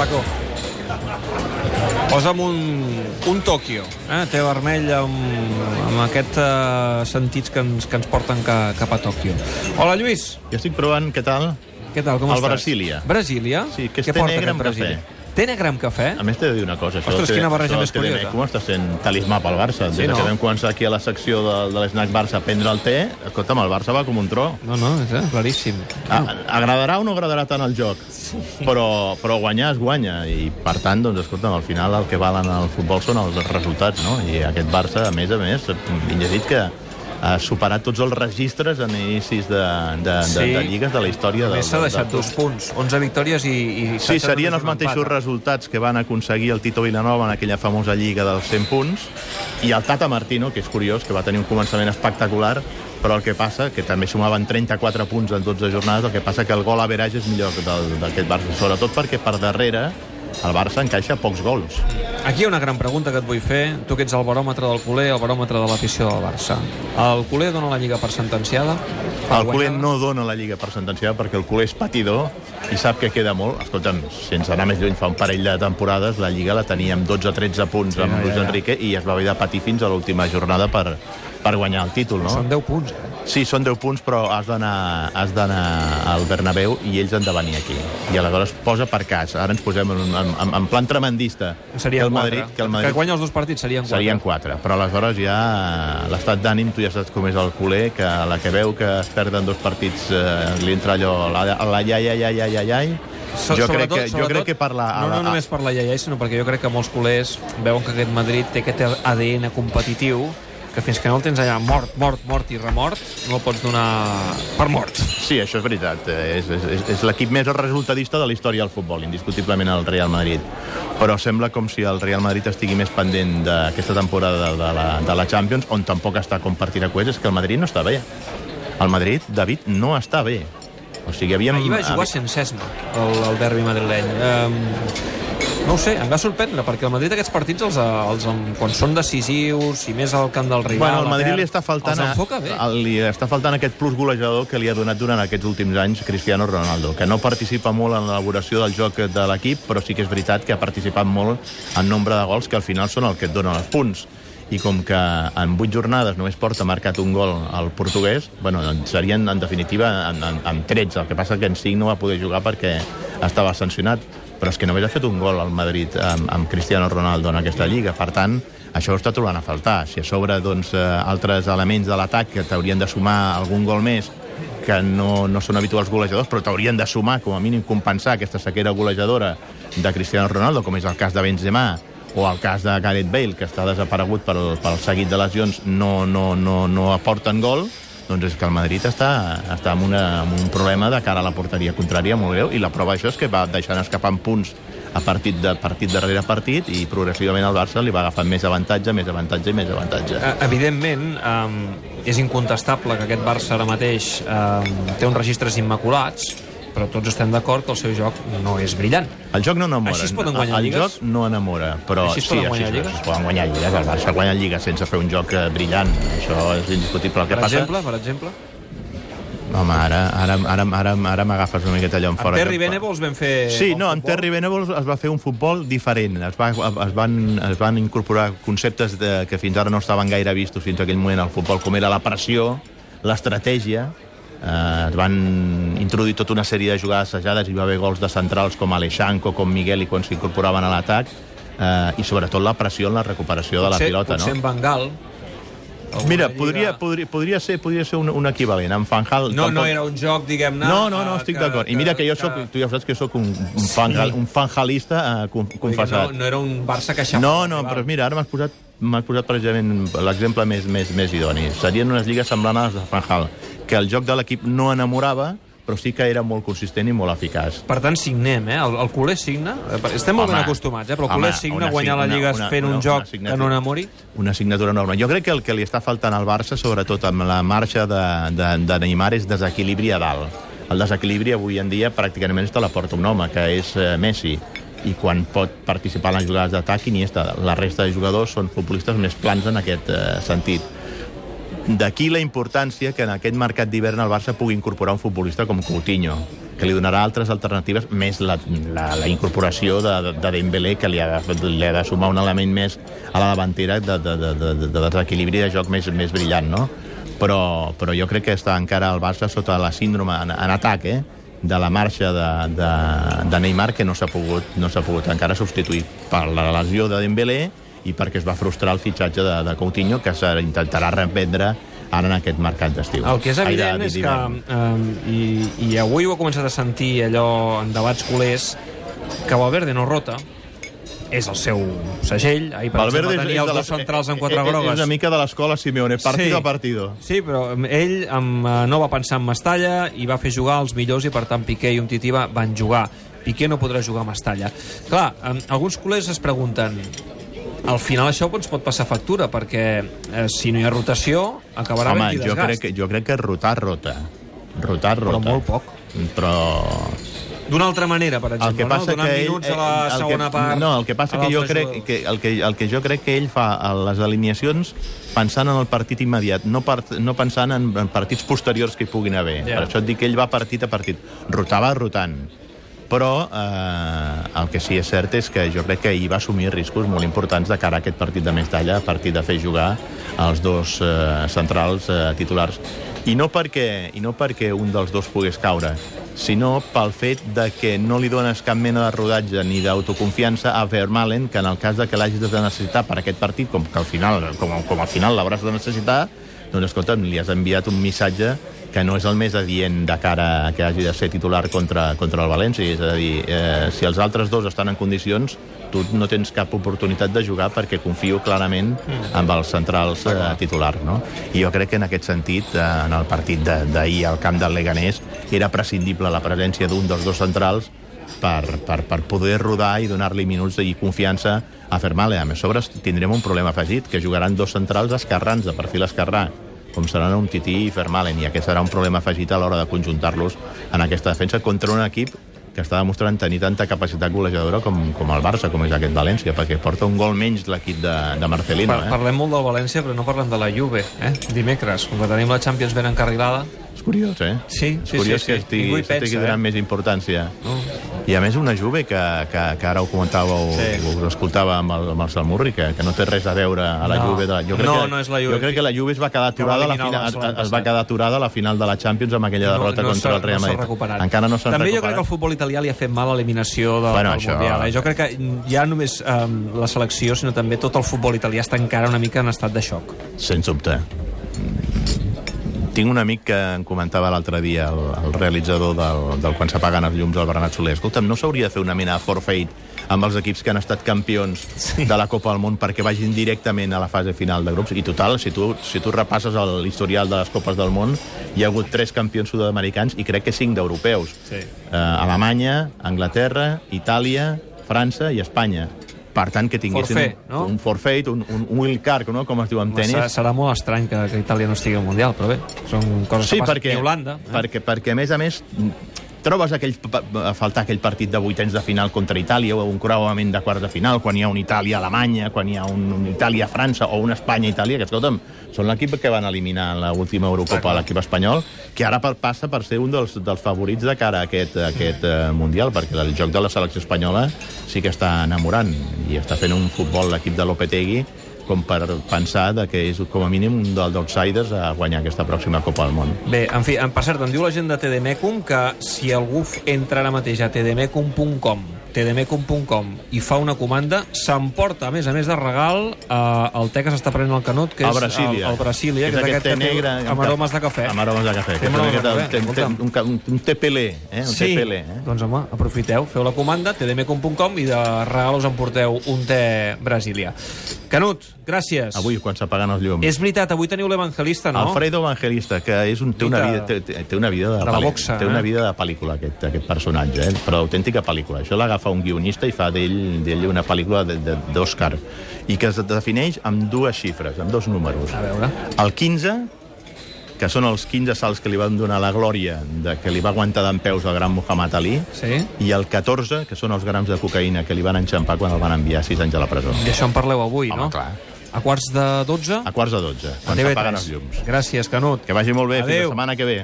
Paco. Posa'm un, un Tòquio. Eh? Té vermell amb, amb aquests uh, sentits que ens, que ens porten ca, cap a Tòquio. Hola, Lluís. Jo estic provant, què tal? Què tal, com El estàs? Brasília. Brasília? Sí, que és Què té porta negre aquest amb Brasília? cafè. Amb cafè? A més, t'he de dir una cosa. Això Ostres, quina barreja més curiosa. Com està sent talismà pel Barça? Des Sí, no? que vam començar aquí a la secció de, de l'Snack Barça a prendre el té, escolta'm, el Barça va com un tro. No, no, és eh, claríssim. A, agradarà o no agradarà tant el joc, però, però guanyar es guanya i per tant, doncs, escolta'm, al final el que valen al futbol són els resultats, no? I aquest Barça, a més a més, he llegit que ha superat tots els registres en inicis de, de, de, Sí. de lligues de la història A més, s'ha deixat del dos punts. 11 victòries i... i Sí, 16 serien els mateixos empat. resultats que van aconseguir el Tito Vilanova en aquella famosa lliga dels 100 punts i el Tata Martino, que és curiós, que va tenir un començament espectacular, però el que passa, que també sumaven 34 punts en 12 jornades, el que passa que el gol average és millor que del- d'aquest Barça, sobretot perquè per darrere el Barça encaixa pocs gols. Aquí hi ha una gran pregunta que et vull fer. Tu que ets el baròmetre del culer, el baròmetre de l'afició del Barça. El culer dona la Lliga per sentenciada? Per El culer no dona la Lliga per sentenciar perquè el culer és patidor i sap que queda molt. Escolta'm, sense anar més lluny, fa un parell de temporades la Lliga la teníem 12-13 punts Sí, amb ja, Luis ja, ja. Enrique i es va haver de patir fins a l'última jornada per, per guanyar el títol, no? Són 10 punts, eh? Sí, són 10 punts, però has d'anar has d'anar al Bernabéu i ells han de venir aquí. I aleshores posa per cas. Ara ens posem en, en, en, en plan tremendista. Serien que el 4. Madrid, que el Madrid que guanya els dos partits serien 4. serien 4. Però aleshores ja l'estat d'ànim, tu ja saps com és el culer, que a la que veu que es perden dos partits eh, li entra allò, la, la ia, ia, ia, ia, ia, ia, So, jo, crec sobretot- que, jo crec que per la... No, no la- només per la iaiai, sinó perquè jo crec que molts culers veuen que aquest Madrid té aquest ADN competitiu que fins que no el tens allà mort, mort, mort i remort, no el pots donar per mort. Sí, això és veritat. És, és, és, és l'equip més resultadista de la història del futbol, indiscutiblement el Real Madrid. Però sembla com si el Real Madrid estigui més pendent d'aquesta temporada de, de, la, de la Champions, on tampoc està compartint a és que el Madrid no està bé. El Madrid, David, no està bé. O sigui, havíem... Ahir va jugar sense esma, el, el derbi madrileny. Um, no ho sé, em va sorprendre, perquè el Madrid aquests partits, els, els, quan són decisius, i més al camp del rival... Bueno, a Madrid li està faltant... Els a- li està faltant aquest plus golejador que li ha donat durant aquests últims anys Cristiano Ronaldo, que no participa molt en l'elaboració del joc de l'equip, però sí que és veritat que ha participat molt en nombre de gols, que al final són el que et donen els punts. I com que en 8 jornades només porta marcat un gol al portuguès, bueno, doncs serien en definitiva en, en, en 13. El que passa que en 5 no va poder jugar perquè estava sancionat però és que només ha fet un gol al Madrid amb, amb Cristiano Ronaldo en aquesta lliga. Per tant, això ho està trobant a faltar. Si a sobre doncs, eh, altres elements de l'atac que t'haurien de sumar algun gol més que no, no són habituals golejadors, però t'haurien de sumar, com a mínim, compensar aquesta sequera golejadora de Cristiano Ronaldo, com és el cas de Benzema, o el cas de Gareth Bale, que està desaparegut pel, pel seguit de lesions, no, no, no, no aporten gol, doncs és que el Madrid està, està amb, una, amb un problema de cara a la porteria contrària molt greu, i la prova d'això és que va deixant escapar punts a partit de partit darrere partit i progressivament el Barça li va agafant més avantatge, més avantatge i més avantatge. Eh, Evidentment, um, és incontestable que aquest Barça ara mateix um, té uns registres immaculats, però tots estem d'acord que el seu joc no és brillant. El joc no enamora. Així es poden guanyar el lligues? joc no enamora, però Així es sí, poden així, guanyar es- lligues? es poden guanyar lligues. El Barça guanya lligues sense fer un joc eh, brillant. Això és indiscutible. El que Per passa... exemple, per exemple, Home, ara, ara, ara, ara, ara m'agafes una miqueta allò en amb fora. Terry de- Venables vam fer... Sí, no, amb futbol. Terry Venables es va fer un futbol diferent. Es, va, es, van, es van incorporar conceptes de, que fins ara no estaven gaire vistos fins aquell moment al futbol, com era la pressió, l'estratègia, eh, es van introduir tota una sèrie de jugades assajades, hi va haver gols de centrals com Aleixanco, com Miguel i quan s'incorporaven a l'atac, eh, i sobretot la pressió en la recuperació de la Potser- pilota, potser no? en Bengal... Mira, lliga- podria, podria, podria, ser, podria ser un, un equivalent. En Fanjal... No, no tampoc- era un joc, diguem-ne... no, no, no, eh, estic que- d'acord. I mira que jo soc, tu ja saps que sóc un, un, fangal, un fanjalista eh, que confessat. No, no era un Barça que aixafava No, no, però mira, ara m'has posat, m'has posat precisament l'exemple més, més, més idoni. Serien unes lligues semblants a les de Fanjal, que el joc de l'equip no enamorava, però sí que era molt consistent i molt eficaç. Per tant, signem, eh? El, el culer signa. Estem molt Home, ben acostumats, eh? Però el home, culer signa una guanyar la signa- Lliga una- fent una- un una joc signatura. que no enamori. Una assignatura enorme. Jo crec que el que li està faltant al Barça, sobretot amb la marxa de, de, de Neymar, és desequilibri a dalt. El desequilibri avui en dia pràcticament te la porta un home, que és eh, Messi i quan pot participar en les jugades d'atac Iniesta. La resta de jugadors són futbolistes més plans en aquest eh, sentit. D'aquí la importància que en aquest mercat d'hivern el Barça pugui incorporar un futbolista com Coutinho, que li donarà altres alternatives, més la, la, la incorporació de, de, de Dembélé, que li ha, li ha de sumar un element més a la davantera de, de, de, de, de desequilibri de joc més, més brillant, no? Però, però jo crec que està encara el Barça sota la síndrome en, en atac, eh? De la marxa de, de, de Neymar que no s'ha pogut, no pogut encara substituir per la lesió de Dembélé i perquè es va frustrar el fitxatge de, de Coutinho que s'intentarà reprendre ara en aquest mercat d'estiu. El que és evident és que, eh, i, i avui ho he començat a sentir allò en debats culers, que Valverde no rota, és el seu segell. Ahir, per Valverde exemple, tenia els dos centrals amb quatre és, grogues. És una mica de l'escola Simeone, partido Sí. a partido. Sí, però ell amb, eh, no va pensar en Mestalla i va fer jugar els millors i per tant Piqué i Umtiti va- van jugar. Piqué no podrà jugar a Mestalla. Clar, eh, alguns culers es pregunten al final això ens pot passar factura perquè eh, si no hi ha rotació acabarà Home, jo desgast. crec, que, jo crec que rotar rota. Rotar Però rota. molt poc. Però D'una altra manera, per el exemple, que passa no? donant que ell, minuts a la el segona que, part. No, el que passa que jo crec que el, que el que jo crec que ell fa a les alineacions pensant en el partit immediat, no, part, no pensant en, en partits posteriors que hi puguin haver. Ja. Per això et dic que ell va partit a partit. Rotava rotant. Però eh, el que sí és cert és que jo crec que ell va assumir riscos molt importants de cara a aquest partit de Mestalla, a partir de fer jugar els dos eh, centrals eh, titulars. I no, perquè, I no perquè un dels dos pogués caure, sinó pel fet de que no li dones cap mena de rodatge ni d'autoconfiança a Vermaelen, que en el cas de que l'hagis de necessitar per aquest partit, com que al final, com, com al final l'hauràs de necessitar, doncs escolta'm, li has enviat un missatge que no és el més adient de cara a que hagi de ser titular contra, contra el València. És a dir, eh, si els altres dos estan en condicions, tu no tens cap oportunitat de jugar perquè confio clarament amb els centrals eh, titulars. No? I jo crec que en aquest sentit, eh, en el partit de- d'ahir al camp del Leganés, era prescindible la presència d'un dels dos centrals per, per, per poder rodar i donar-li minuts i confiança a Fermale. A més, sobre tindrem un problema afegit, que jugaran dos centrals esquerrans, de perfil esquerrà, com seran un Tití i Fermalen, i aquest serà un problema afegit a l'hora de conjuntar-los en aquesta defensa contra un equip que està demostrant tenir tanta capacitat golejadora com, com el Barça, com és aquest València, perquè porta un gol menys l'equip de, de Marcelino. Eh? Parlem molt del València, però no parlem de la Juve, eh? Dimecres, com que tenim la Champions ben encarrilada. És curiós, eh? Sí, és sí, curiós sí, que sí. estigui, Ningú hi pensa, donant eh? més importància. No? I a més una Juve que, que, que ara ho comentàveu, Sí. sí. us escoltava amb el, amb el Salmurri, que, que no té res a veure a la No. Juve. De la, jo crec No, que, no és la Juve. Jo crec que la Juve es va quedar Que va aturada, a la final, es, es va quedar aturada a la final de la Champions amb aquella derrota contra s'ha- el Real no s'ha Madrid. recuperat. Encara no s'han També jo recuperat. crec que el futbol italià li ha fet mal a l'eliminació del, Bueno, del això- Mundial. Eh? Jo crec que ja només um, la selecció, sinó també tot el futbol italià està encara una mica en estat de xoc. Sens dubte. Tinc un amic que em comentava l'altre dia, el, el realitzador del, del Quan s'apaguen els llums, el Bernat Soler. Escolta'm, no s'hauria de fer una mena de forfeit amb els equips que han estat campions sí. de la Copa del Món perquè vagin directament a la fase final de grups? I total, si tu, si tu repasses el- l'historial de les Copes del Món, hi ha hagut tres campions sud-americans i crec que cinc d'europeus. Sí. Eh, Alemanya, Anglaterra, Itàlia, França i Espanya. Per tant, que tinguessin Forfait, no? un forfeit, un, un, un wild card, no? com es diu en tenis. Serà, serà molt estrany que, que Itàlia no estigui al Mundial, però bé, són coses Sí, que passen. perquè, I Holanda. Eh? perquè, perquè, a més a més, trobes aquell, a faltar aquell partit de vuitens de final contra Itàlia o un creuament de quarts de final, quan hi ha un Itàlia-Alemanya, quan hi ha un, un Itàlia-França o un Espanya-Itàlia, que, escolta'm, són l'equip que van eliminar l'última Eurocopa l'equip espanyol, que ara per, passa per ser un dels, dels favorits de cara a aquest, a aquest uh, Mundial, perquè el joc de la selecció espanyola sí que està enamorant i està fent un futbol l'equip de Lopetegui com per pensar de que és com a mínim un dels outsiders a guanyar aquesta pròxima Copa del Món. Bé, en fi, en, per cert, em diu la gent de TDMecum que si algú entra ara mateix a tdmecum.com tdmecum.com i fa una comanda, s'emporta, a més a més de regal, eh, el te que s'està prenent el Canut, que El és Brasília. el, el Brasília, Que que és aquest té té negre amb aromes de cafè. Amb aromes de cafè. Té Que té, cafè, té, té, un, ca- un, un TPL, eh? Un Sí, TPL, eh? doncs home, aprofiteu, feu la comanda, tdmecum.com i de regal us emporteu un te brasilià. Canut, gràcies. Avui, quan s'apaguen els llums. És veritat, avui teniu l'Evangelista, no? Alfredo Evangelista, que és un, té, una vida, té, té- una vida de, de la boxa, té una eh? vida de pel·lícula, aquest, aquest personatge, eh? però d'autèntica pel·lícula. Això l'agafa un guionista i fa d'ell una pel·lícula d'Òscar, i que es defineix amb dues xifres, amb dos números. A veure. El 15, que són els 15 salts que li van donar la glòria de que li va aguantar d'en peus el gran Muhammad Ali, Sí? i el 14, que són els grams de cocaïna que li van enxampar quan el van enviar 6 anys a la presó. I això en parleu avui, Home, no? clar. A quarts de 12? A quarts de 12, A quan TV3. s'apaguen els llums. Gràcies, Canut. Que vagi molt bé, fins Adéu. la setmana que ve.